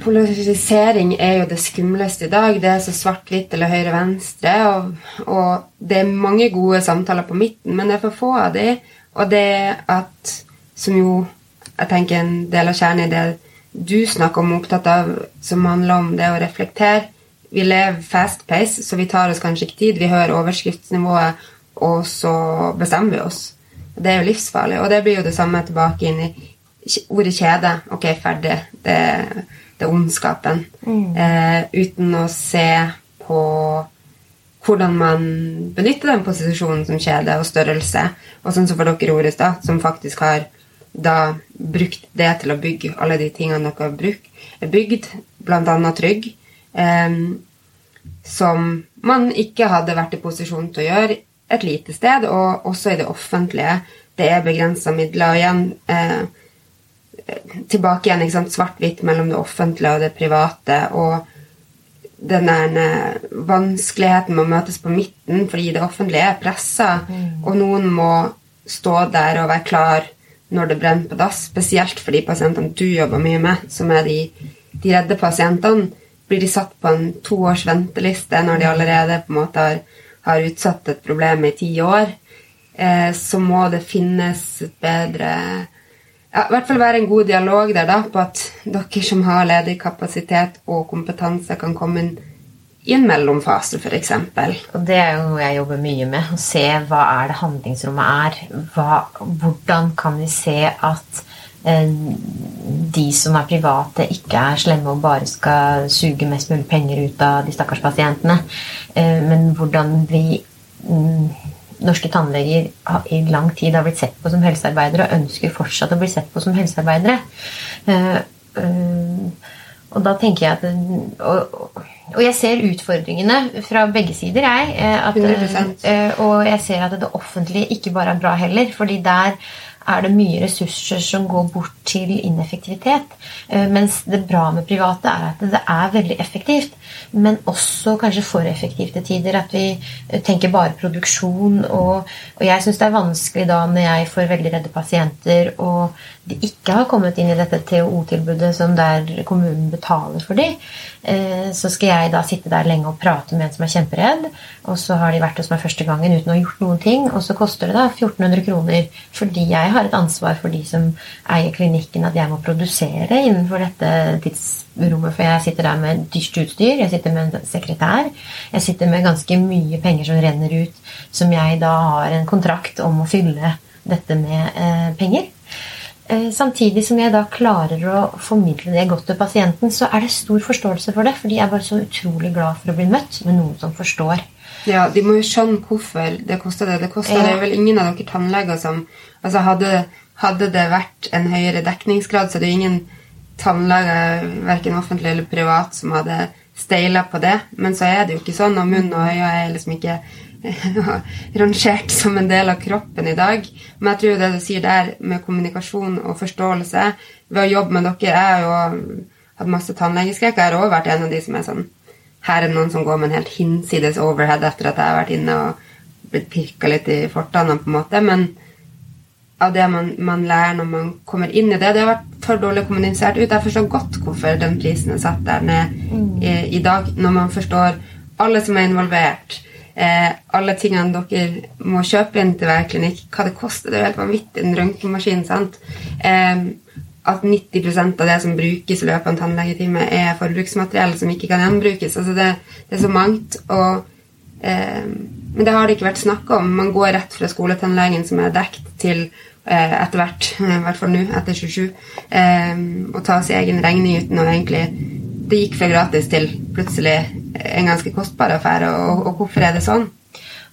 Polarisering er jo det skumleste i dag. Det er så svart-hvitt eller høyre-venstre. Og, og det er mange gode samtaler på midten, men det er for få av de. Og det at Som jo jeg tenker en del av kjernen i det du snakker om, er opptatt av, som handler om det å reflektere. Vi lever fast pace, så vi tar oss kanskje ikke tid. Vi hører overskriftsnivået, og så bestemmer vi oss. Det er jo livsfarlig. Og det blir jo det samme tilbake inn i ordet kjede. Ok, ferdig. Det, det er ondskapen. Eh, uten å se på hvordan man benytter den posisjonen som kjede og størrelse. Og sånn som for dere, ordet da, som faktisk har da brukt det til å bygge alle de tingene dere har brukt, er bygd, bl.a. Trygg, eh, som man ikke hadde vært i posisjon til å gjøre et lite sted, og også i det offentlige. Det er begrensa midler. Og igjen eh, tilbake igjen, ikke sant, svart-hvitt mellom det offentlige og det private. Og den der eh, vanskeligheten med å møtes på midten fordi det offentlige er pressa, og noen må stå der og være klar når det brenner på dass, spesielt for de pasientene du jobber mye med, som er de, de redde pasientene. Blir de satt på en to års venteliste når de allerede på en måte har, har utsatt et problem i ti år, eh, så må det finnes et bedre ja, I hvert fall være en god dialog der da, på at dere som har ledig kapasitet og kompetanse, kan komme inn i en mellomfase, f.eks. Og det er jo noe jeg jobber mye med. Å se hva er det handlingsrommet er. Hva, hvordan kan vi se at eh, de som er private, ikke er slemme og bare skal suge mest mulig penger ut av de stakkars pasientene. Eh, men hvordan vi mm, norske tannleger i lang tid har blitt sett på som helsearbeidere og ønsker fortsatt å bli sett på som helsearbeidere. Eh, eh, og da tenker jeg at og, og jeg ser utfordringene fra begge sider, jeg. eh, At, 100%. og jeg ser at det offentlige ikke bare er bra heller, fordi der er det mye ressurser som går bort til ineffektivitet. Mens det bra med private er at det er veldig effektivt, men også kanskje for effektivt til tider. At vi eh, tenker bare produksjon. Og, og jeg syns det er vanskelig da når jeg får veldig redde pasienter, og de ikke har kommet inn i dette TOO-tilbudet som der kommunen betaler for de, eh, så skal jeg da sitte der lenge og prate med en som er kjemperedd, og så har de vært hos meg første gangen uten å ha gjort noen ting, og så koster det da 1400 kroner fordi jeg har et ansvar for de som eier klinikken, at jeg må produsere innenfor dette tidsrommet, for jeg sitter der med dyrt utstyr, jeg sitter med en sekretær, jeg sitter med ganske mye penger som renner ut, som jeg da har en kontrakt om å fylle dette med eh, penger. Eh, samtidig som jeg da klarer å formidle det godt til pasienten, så er det stor forståelse for det. For de er bare så utrolig glad for å bli møtt med noen som forstår. Ja, De må jo skjønne hvorfor det kosta det. Det koster Ja. vel ingen av dere tannleger som altså hadde, hadde det vært en høyere dekningsgrad, så det er ingen tannleger, verken offentlig eller privat, som hadde steila på det. Men så er det jo ikke sånn, og munn og øyne er liksom ikke rangert som en del av kroppen i dag. Men jeg tror det du sier der med kommunikasjon og forståelse Ved å jobbe med dere Jeg har jo hatt masse tannlegeskrekk. Jeg har også vært en av de som er sånn Her er det noen som går med en helt hinsides overhead etter at jeg har vært inne og blitt pirka litt i fortannene, på en måte. Men av det man, man lærer når man kommer inn i det. Det har vært for dårlig kommunisert ut. Jeg forstår godt hvorfor den prisen er satt der ned i, i dag, når man forstår alle som er involvert. Eh, alle tingene dere må kjøpe inn til hver klinikk, hva det koster. Det er jo helt vanvittig, en røntgenmaskin. sant? Eh, at 90% av det som brukes i løpet av en tannlegetime, er forbruksmateriell som ikke kan gjenbrukes. Altså det, det er så mangt. og Eh, men det har det ikke vært snakk om. Man går rett fra skoletannlegen, som er dekt, til eh, etter hvert, i hvert fall nå, etter 27, eh, og ta sin egen regning uten å egentlig Det gikk fra gratis til plutselig en ganske kostbar affære, og, og hvorfor er det sånn?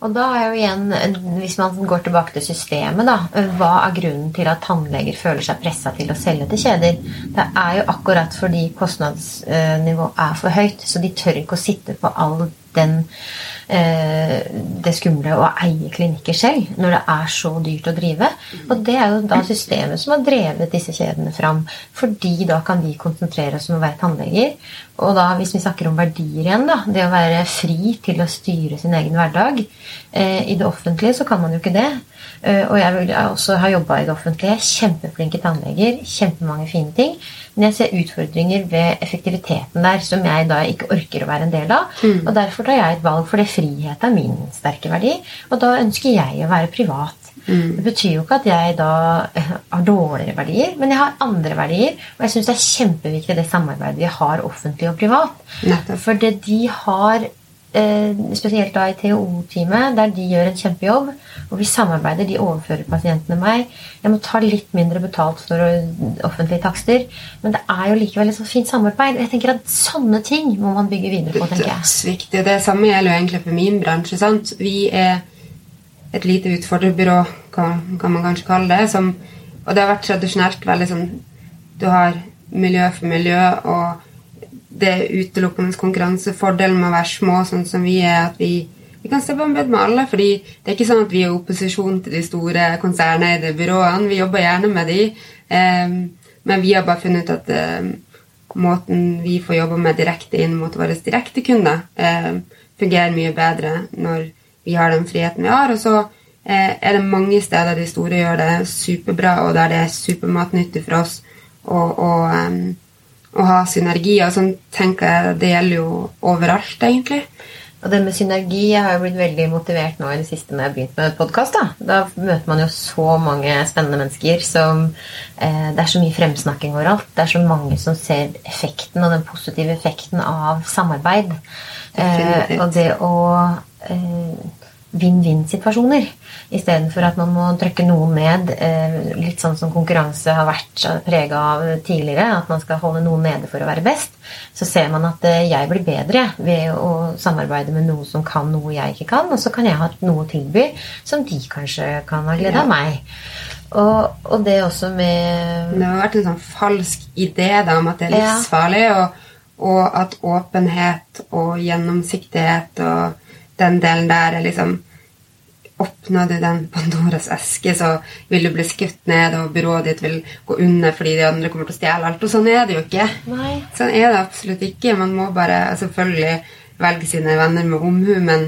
Og da er jo igjen, Hvis man går tilbake til systemet, da, hva er grunnen til at tannleger føler seg pressa til å selge til kjeder? Det er jo akkurat fordi kostnadsnivået er for høyt, så de tør ikke å sitte på all den eh, det skumle å eie klinikker selv når det er så dyrt å drive. Og det er jo da systemet som har drevet disse kjedene fram. Fordi da kan vi konsentrere oss om å være tannleger. Og da, hvis vi snakker om verdier igjen, da, det å være fri til å styre sin egen hverdag eh, I det offentlige så kan man jo ikke det. Eh, og jeg, vil, jeg også har jobba i det offentlige. Kjempeflinke tannleger. Kjempemange fine ting. Men jeg ser utfordringer ved effektiviteten der som jeg da ikke orker å være en del av. Og derfor tar jeg et valg, for det frihet er min sterke verdi. Og da ønsker jeg å være privat. Det betyr jo ikke at jeg da eh, har dårligere verdier, men jeg har andre verdier. Og jeg syns det er kjempeviktig det samarbeidet vi har offentlig og privat. Nettopp. For det de har spesielt da i TO-teamet, der de gjør en kjempejobb. Og vi samarbeider, de overfører pasientene meg. Jeg må ta litt mindre betalt for offentlige takster. Men det er jo likevel et så fint samarbeid. Jeg tenker at Sånne ting må man bygge videre på. tenker jeg. Dødsviktig. Det samme gjelder jo egentlig for min bransje. sant? Vi er et lite utfordrerbyrå, kan, kan man kanskje kalle det. Som, og det har vært tradisjonelt veldig sånn Du har miljø for miljø, og det er utelukkende konkurransefordelen med å være små, sånn som vi er, at vi, vi kan samarbeide med alle. fordi det er ikke sånn at vi er opposisjon til de store konserneide byråene. Vi jobber gjerne med de, eh, men vi har bare funnet ut at eh, måten vi får jobbe med direkte inn mot våre direktekunder, eh, fungerer mye bedre når vi har den friheten vi har. Og så eh, er det mange steder de store gjør det superbra, og der det er supermatnyttig for oss og em, å ha synergier. Sånn tenker jeg det gjelder jo overalt, egentlig. Og det med synergi Jeg har jo blitt veldig motivert nå i det siste når jeg har begynt med podkast. Da. da møter man jo så mange spennende mennesker som eh, Det er så mye fremsnakking overalt. Det er så mange som ser effekten og den positive effekten av samarbeid. Eh, og det å eh, Vinn-vinn-situasjoner istedenfor at man må trykke noen ned. Eh, litt sånn som konkurranse har vært prega av tidligere. At man skal holde noen nede for å være best. Så ser man at eh, jeg blir bedre ved å samarbeide med noen som kan noe jeg ikke kan. Og så kan jeg ha noe å tilby som de kanskje kan ha glede av meg. Og, og det også med Det har vært en sånn falsk idé da, om at det er livsfarlig, og, og at åpenhet og gjennomsiktighet og den delen der er liksom Åpner du den Pandoras eske, så vil du bli skutt ned, og byrået ditt vil gå under fordi de andre kommer til å stjele alt. Og sånn er det jo ikke. Nei. Sånn er det absolutt ikke. Man må bare selvfølgelig velge sine venner med omhu, men,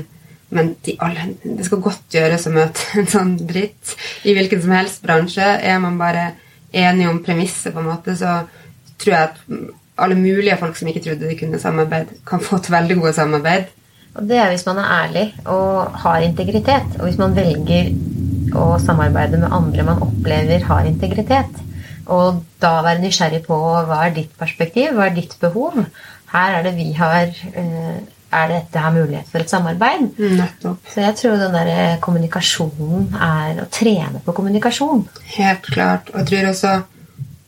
men de alle, det skal godt gjøres å møte en sånn dritt. I hvilken som helst bransje er man bare enig om premisset, på en måte, så tror jeg at alle mulige folk som ikke trodde de kunne samarbeide, kan få til veldig gode samarbeid. Og det er hvis man er ærlig og har integritet. Og hvis man velger å samarbeide med andre man opplever har integritet. Og da være nysgjerrig på hva er ditt perspektiv, hva er ditt behov. Her er det vi har eh, Er dette her mulighet for et samarbeid? Nettopp. Så jeg tror den der kommunikasjonen er å trene på kommunikasjon. Helt klart. Og jeg tror også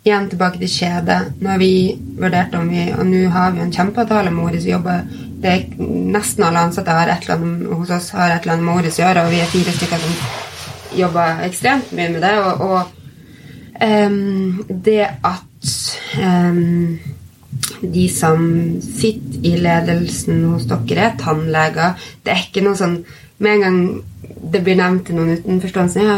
igjen tilbake til kjede. Når vi vurderte om vi Og nå har vi en kjempeavtale med Oris. Vi jobber det er Nesten alle ansatte har et eller annet, hos oss har et eller annet med Oris å gjøre, og vi er fire stykker som jobber ekstremt mye med det. Og, og um, det at um, de som sitter i ledelsen hos dere, er tannleger Det er ikke noe sånn Med en gang det blir nevnt til noen utenforstående ja,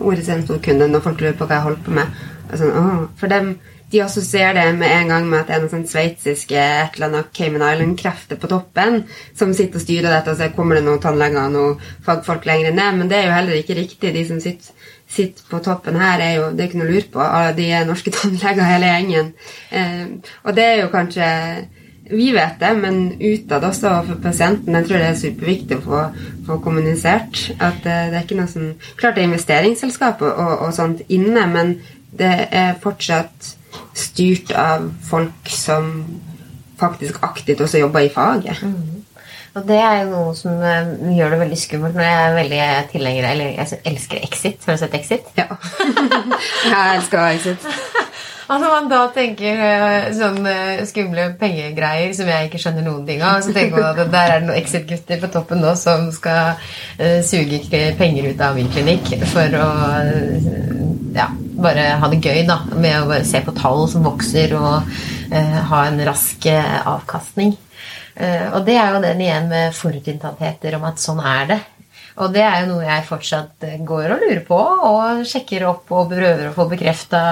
Ordet er en stor kunde når folk lurer på hva jeg holder på med. Sånn, for dem, de assosierer det med en gang med at det er noen sånn sveitsiske et eller annet Cayman Island-krefter på toppen som sitter og styrer dette, og så kommer det noen tannleger og noen fagfolk lenger ned. Men det er jo heller ikke riktig. De som sitter, sitter på toppen her, er jo, det er ikke noe å lure på. De er norske tannleger, hele gjengen. Eh, og det er jo kanskje vi vet det, men utad også for pasienten. Jeg tror det er superviktig å få, få kommunisert. At det, det, er ikke noe som, Klart det er investeringsselskap og, og, sånt inne, men det er fortsatt styrt av folk som faktisk aktivt også jobber i faget. Mm. Og det er jo noe som uh, gjør det veldig skummelt når jeg er veldig tilhenger Eller jeg elsker Exit. Har du sett Exit? Ja. jeg elsker Exit. Altså man da tenker uh, sånne skumle pengegreier som jeg ikke skjønner noen ting av, så tenker man at der er det noen Exit-gutter på toppen nå som skal suge penger ut av min klinikk for å ja, bare ha det gøy da, med å bare se på tall som vokser, og ha en rask avkastning. Eh, og det er jo den igjen med forutinntattheter om at sånn er det. Og det er jo noe jeg fortsatt eh, går og lurer på og sjekker opp og prøver å få bekrefta.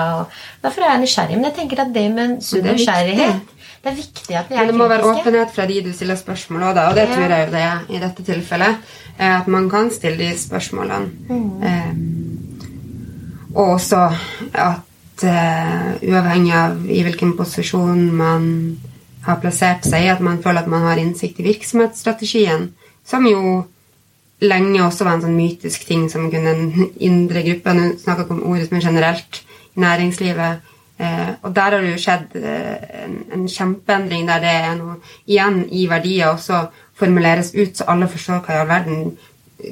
Derfor er jeg nysgjerrig. Men jeg tenker at det med en sunn nysgjerrighet det er viktig at vi er kritiske. Men det må være åpenhet fra de du stiller spørsmål òg, og det ja. tror jeg jo det er i dette tilfellet. At man kan stille de spørsmålene. Mm. Og også at uh, uavhengig av i hvilken posisjon man har plassert seg i, at man føler at man har innsikt i virksomhetsstrategien, som jo lenge også var en sånn mytisk ting som kunne en indre gruppe Nå snakker ikke om ordet er generelt i næringslivet. Eh, og der har det jo skjedd eh, en, en, kjempeendring der det er noe igjen i verdier også formuleres ut, så alle forstår hva i all verden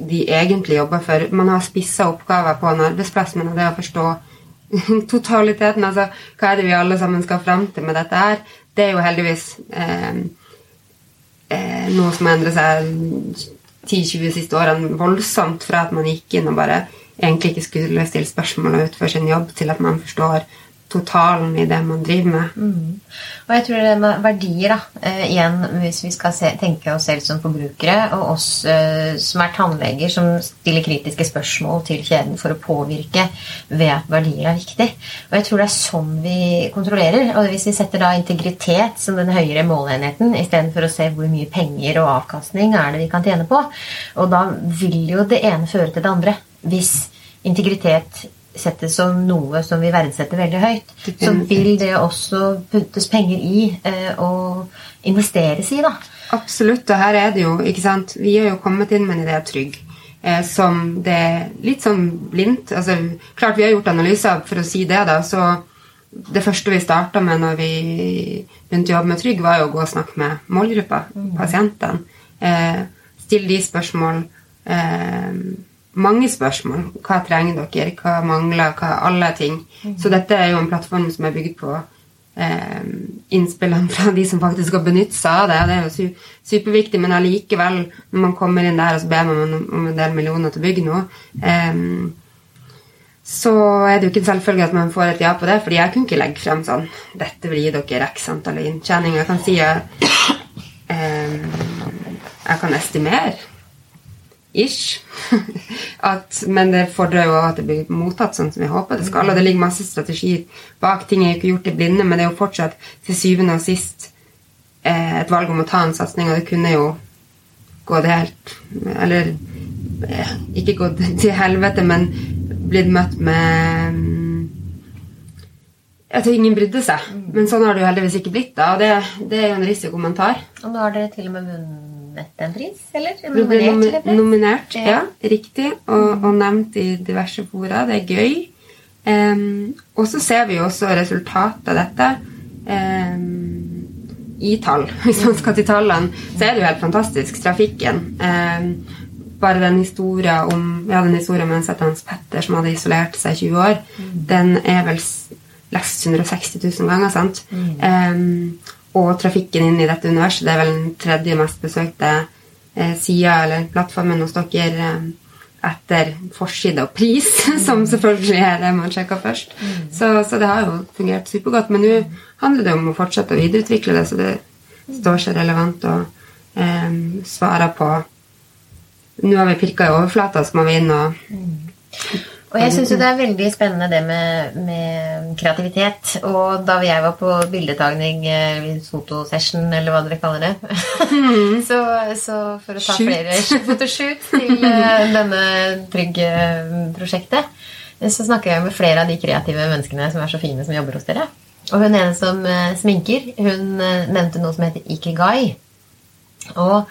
de egentlig jobber for. Man har spissa oppgaver på en arbeidsplass, men det å forstå totaliteten, altså hva er det vi alle sammen skal fram til med dette her, det er jo heldigvis eh, eh, noe som har endret seg 10-20 siste årene voldsomt fra at man gikk inn og bare egentlig ikke skulle stille spørsmål og utføre sin jobb, til at man forstår totalen i det man driver med. Mm. Og jeg tror det med verdier, da, eh, igjen hvis vi skal se, tenke oss selv som forbrukere, og oss eh, som er tannleger, som stiller kritiske spørsmål til kjeden for å påvirke ved at verdier er viktig. Og jeg tror det er sånn vi kontrollerer. Og hvis vi setter da integritet som den høyere måleenheten, istedenfor å se hvor mye penger og avkastning er det vi kan tjene på, og da vil jo det ene føre til det andre. Hvis integritet settes som noe som vi verdsetter veldig høyt, så vil det også puttes penger i eh, og investeres i. da. Absolutt. Og her er det jo, ikke sant Vi har jo kommet inn med en idé trygg. Eh, som det er litt sånn blindt. altså Klart vi har gjort analyser for å si det, da. Så det første vi starta med når vi begynte å jobbe med Trygg, var jo å gå og snakke med målgruppa, mm. pasientene. Eh, stille de spørsmål. Eh, mange spørsmål. Hva trenger dere? Hva mangler? Hva alle ting. Så dette er jo en plattform som er bygd på eh, innspillene fra de som faktisk har benyttet seg av det. Det er jo superviktig, men allikevel, når man kommer inn der og så ber man om en del millioner til å bygge noe, eh, så er det jo ikke en selvfølge at man får et ja på det, fordi jeg kunne ikke legge frem sånn Dette vil gi dere x antall inntjening. Jeg kan si at eh, jeg kan estimere ish. at, men det fordrer jo at det blir mottatt sånn som vi håper det skal. Og det ligger masse strategier bak. Ting er jo ikke gjort i blinde, men det er jo fortsatt til syvende og sist eh, et valg om å ta en satsing, og det kunne jo gått helt Eller eh, ikke gått til helvete, men blitt møtt med mm, jeg tror ingen brydde seg. Men sånn har det jo heldigvis ikke blitt. da, Og det, det er jo en risiko man tar. Og nå har dere til og med vunnet vunnet en pris, eller? Nominert, nom nominert ja. ja. Riktig. Og, og, nevnt i diverse fora. Det er gøy. Um, og så ser vi jo også resultatet av dette um, i tall. Hvis man skal til tallene, så er det jo helt fantastisk. Trafikken. Um, bare den historien om Vi hadde en historie om en Hans Petter som hadde isolert seg i 20 år. Mm. Den er vel lest 160 000 ganger. sant? Um, og trafikken inn i dette universet det er vel den tredje mest besøkte eh, sida eller plattformen hos dere eh, etter forside og pris, som selvfølgelig er det man sjekker først. Så, så, det har jo fungert supergodt. Men nå handler det om å fortsette å videreutvikle det, så det står seg relevant og eh, svarer på Nå har vi pirka i overflata, så må vi inn og og jeg syns jo det er veldig spennende det med, med, kreativitet. Og da jeg var på bildetagning, eh, fotosession, eller hva dere kaller det mm. så, så, for å ta Shoot. flere fotoshoot til uh, denne Trygg-prosjektet, så snakker jeg med flere av de kreative menneskene som er så fine, som jobber hos dere. Og hun ene som sminker, hun nevnte noe som heter ikigai. Og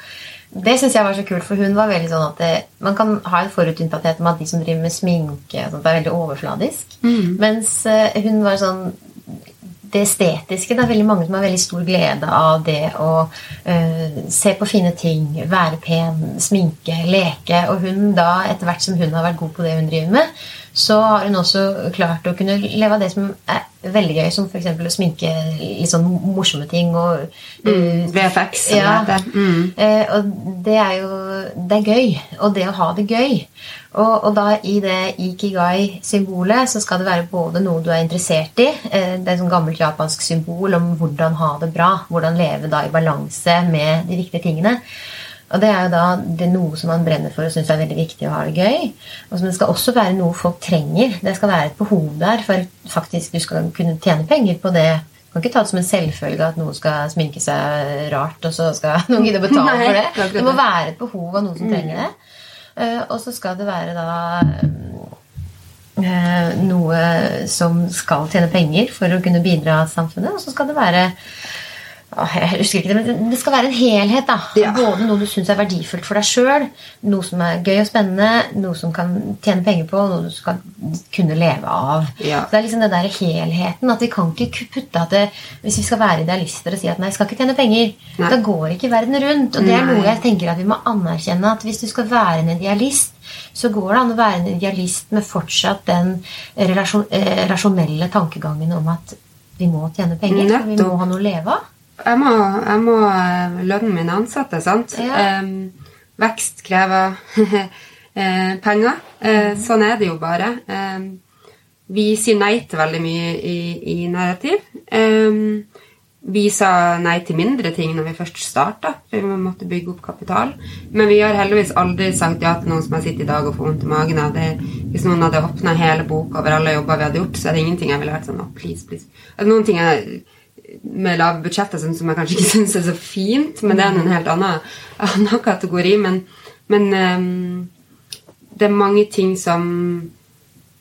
det syns jeg var så kult, for hun var veldig sånn at det, man kan ha en forutinntatthet om at de som driver med sminke, sånt, er veldig overfladisk. Mm. Mens uh, hun var sånn det estetiske. Det er veldig mange som har veldig stor glede av det å uh, se på fine ting, være pen, sminke, leke. Og hun da, etter hvert som hun har vært god på det hun driver med, så har hun også klart å kunne leve av det som er veldig gøy, som f.eks. å sminke litt sånn morsomme ting og mm, uh, VFX, ja, det. Mm. Uh, og det er jo Det er gøy. Og det å ha det gøy. Og, og da i det ikigai-symbolet så skal det være både noe du er interessert i, uh, det er et sånn gammelt japansk symbol om hvordan ha det bra, hvordan leve da i balanse med de viktige tingene. Og det er jo da det er noe som man brenner for og syns er veldig viktig å ha det gøy. Og som det skal også være noe folk trenger. Det skal være et behov der for faktisk du skal kunne tjene penger på det. Du kan ikke ta det som en selvfølge at noen skal sminke seg rart, og så skal noen gidde å betale for det. Det må være et behov av noen som trenger det. Eh, og så skal det være da eh, noe som skal tjene penger for å kunne bidra til samfunnet. Og så skal det være jeg husker ikke det, men det skal være en helhet. da. Ja. Både noe du syns er verdifullt for deg sjøl, noe som er gøy og spennende, noe som kan tjene penger på, noe du skal kunne leve av. Ja. Så det er liksom det der helheten. At vi kan ikke putte at det, Hvis vi skal være idealister og si at nei, jeg skal ikke tjene penger, nei. da går ikke verden rundt. Og det er noe jeg tenker at vi må anerkjenne. At hvis du skal være en idealist, så går det an å være en idealist med fortsatt den relasjon, eh, rasjonelle tankegangen om at vi må tjene penger. For vi må ha noe å leve av jeg må, jeg må eh, lønne mine ansatte, sant? Ja. Um, vekst krever eh, penger. Uh, sånn er det jo bare. Um, vi sier nei til veldig mye i, i narrativ. Um, vi sa nei til mindre ting når vi først starta, for vi måtte bygge opp kapital. Men vi har heldigvis aldri sagt ja til noen som har sittet i dag og får vondt i magen av. Hvis noen hadde åpna hele boka over alle jobber vi hadde gjort, så er det ingenting jeg ville vært sånn oh, please, please. Noen ting jeg med lave budsjetter som jeg kanskje ikke syns er så fint, men det er en helt annen, annen kategori. Men, men um, det er mange ting som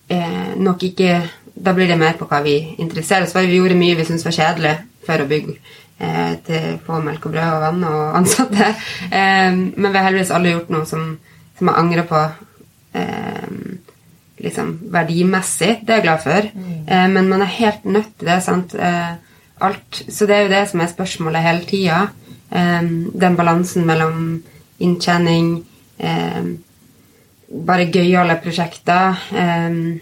eh, nok ikke Da blir det mer på hva vi interesserer oss for. Vi gjorde mye vi syntes var kjedelig for å bygge eh, til få melk og brød og vann og ansatte. Eh, men vi har heldigvis alle gjort noe som, som jeg angrer på. liksom verdimessig. Det er jeg glad for. Mm. men man er helt nødt til det. sant? Alt. Så det er jo det som er spørsmålet hele tida. Um, den balansen mellom inntjening, um, bare gøyale prosjekter um,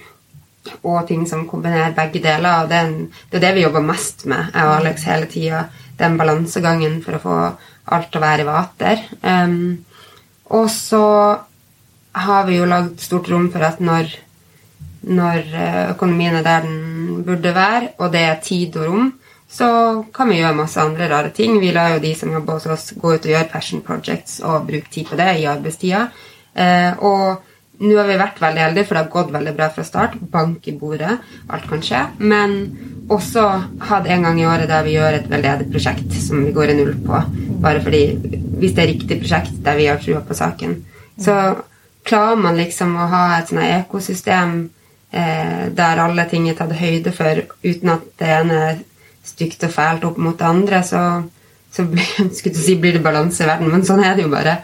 og ting som kombinerer begge deler. Og det er, en, det er det vi jobber mest med, jeg og Alex, hele tida. Den balansegangen for å få alt til å være i vater. og så har vi jo lagd stort rom for at når, når eh, økonomien er der den burde være, og det er tid og rom, så kan vi gjøre masse andre rare ting. Vi lar jo de som jobber hos oss, gå ut og gjøre passion projects og bruke tid på det i arbeidstida. Eh, og nå har vi vært veldig heldige, for det har gått veldig bra fra start. Bank i bordet. Alt kan skje. Men også hatt en gang i året der vi gjør et veldedig prosjekt som vi går i null på. Bare fordi Hvis det er riktig prosjekt der vi har trua på saken, så klarer man liksom å ha et sånt ekosystem eh, der alle ting er tatt høyde for, uten at det ene stygt og fælt opp mot det andre, så, så blir, si, blir det balanse i verden. Men sånn er det jo bare.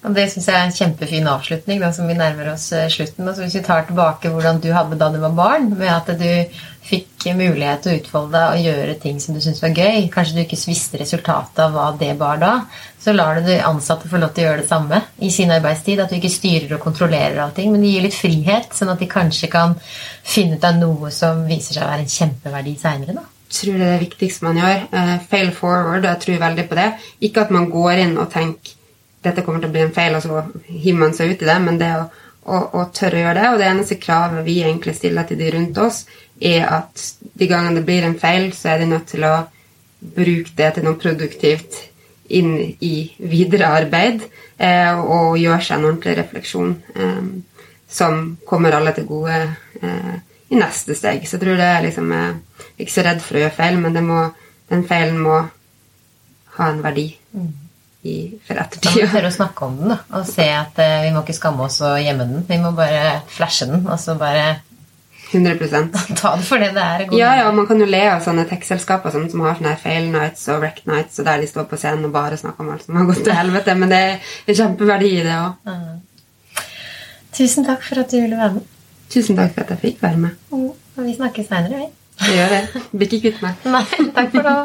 Og Det syns jeg er en kjempefin avslutning, da, som vi nærmer oss eh, slutten. Altså, hvis vi tar tilbake hvordan du hadde da du var barn, med at du fikk mulighet til å utfolde deg og gjøre ting som du syntes var gøy, kanskje du ikke visste resultatet av hva det var da, så lar du de ansatte få lov til å gjøre det samme i sin arbeidstid. At du ikke styrer og kontrollerer allting, men det gir litt frihet, sånn at de kanskje kan finne ut av noe som viser seg å være en kjempeverdi seinere. Tror det er det viktigste man gjør. Uh, fail forward. Jeg tror veldig på det. Ikke at man går inn og tenker dette kommer til å bli en feil, og så hiver man seg ut i det. Men det å, å, å, tørre å gjøre det, og det eneste kravet vi egentlig stiller til de rundt oss, er at de gangene det blir en feil, så er de nødt til å bruke det til noe produktivt inn i videre arbeid, eh, og gjøre seg en ordentlig refleksjon eh, som kommer alle til gode eh, i neste steg. Så jeg tror det er liksom Jeg eh, er ikke så redd for å gjøre feil, men må, den feilen må ha en verdi. Mm i, for ettertida. Vi tørre å snakke om den da, og se at uh, vi må ikke skamme oss og gjemme den. Vi må bare flashe den, og så bare 100% Ta det for det det er. Ja, ja, Man kan jo le av sånne tech-selskaper som, som, har sånne fail nights og wreck nights, og der de står på scenen og bare snakker om alt som har gått til helvete. Men det er kjempeverdi i det òg. Mm. Tusen takk for at du ville være med. Tusen takk for at jeg fikk være med. Mm. Vi snakkes seinere, vi. Vi gjør det. Blir ikke kvitt meg. Nei, takk for det.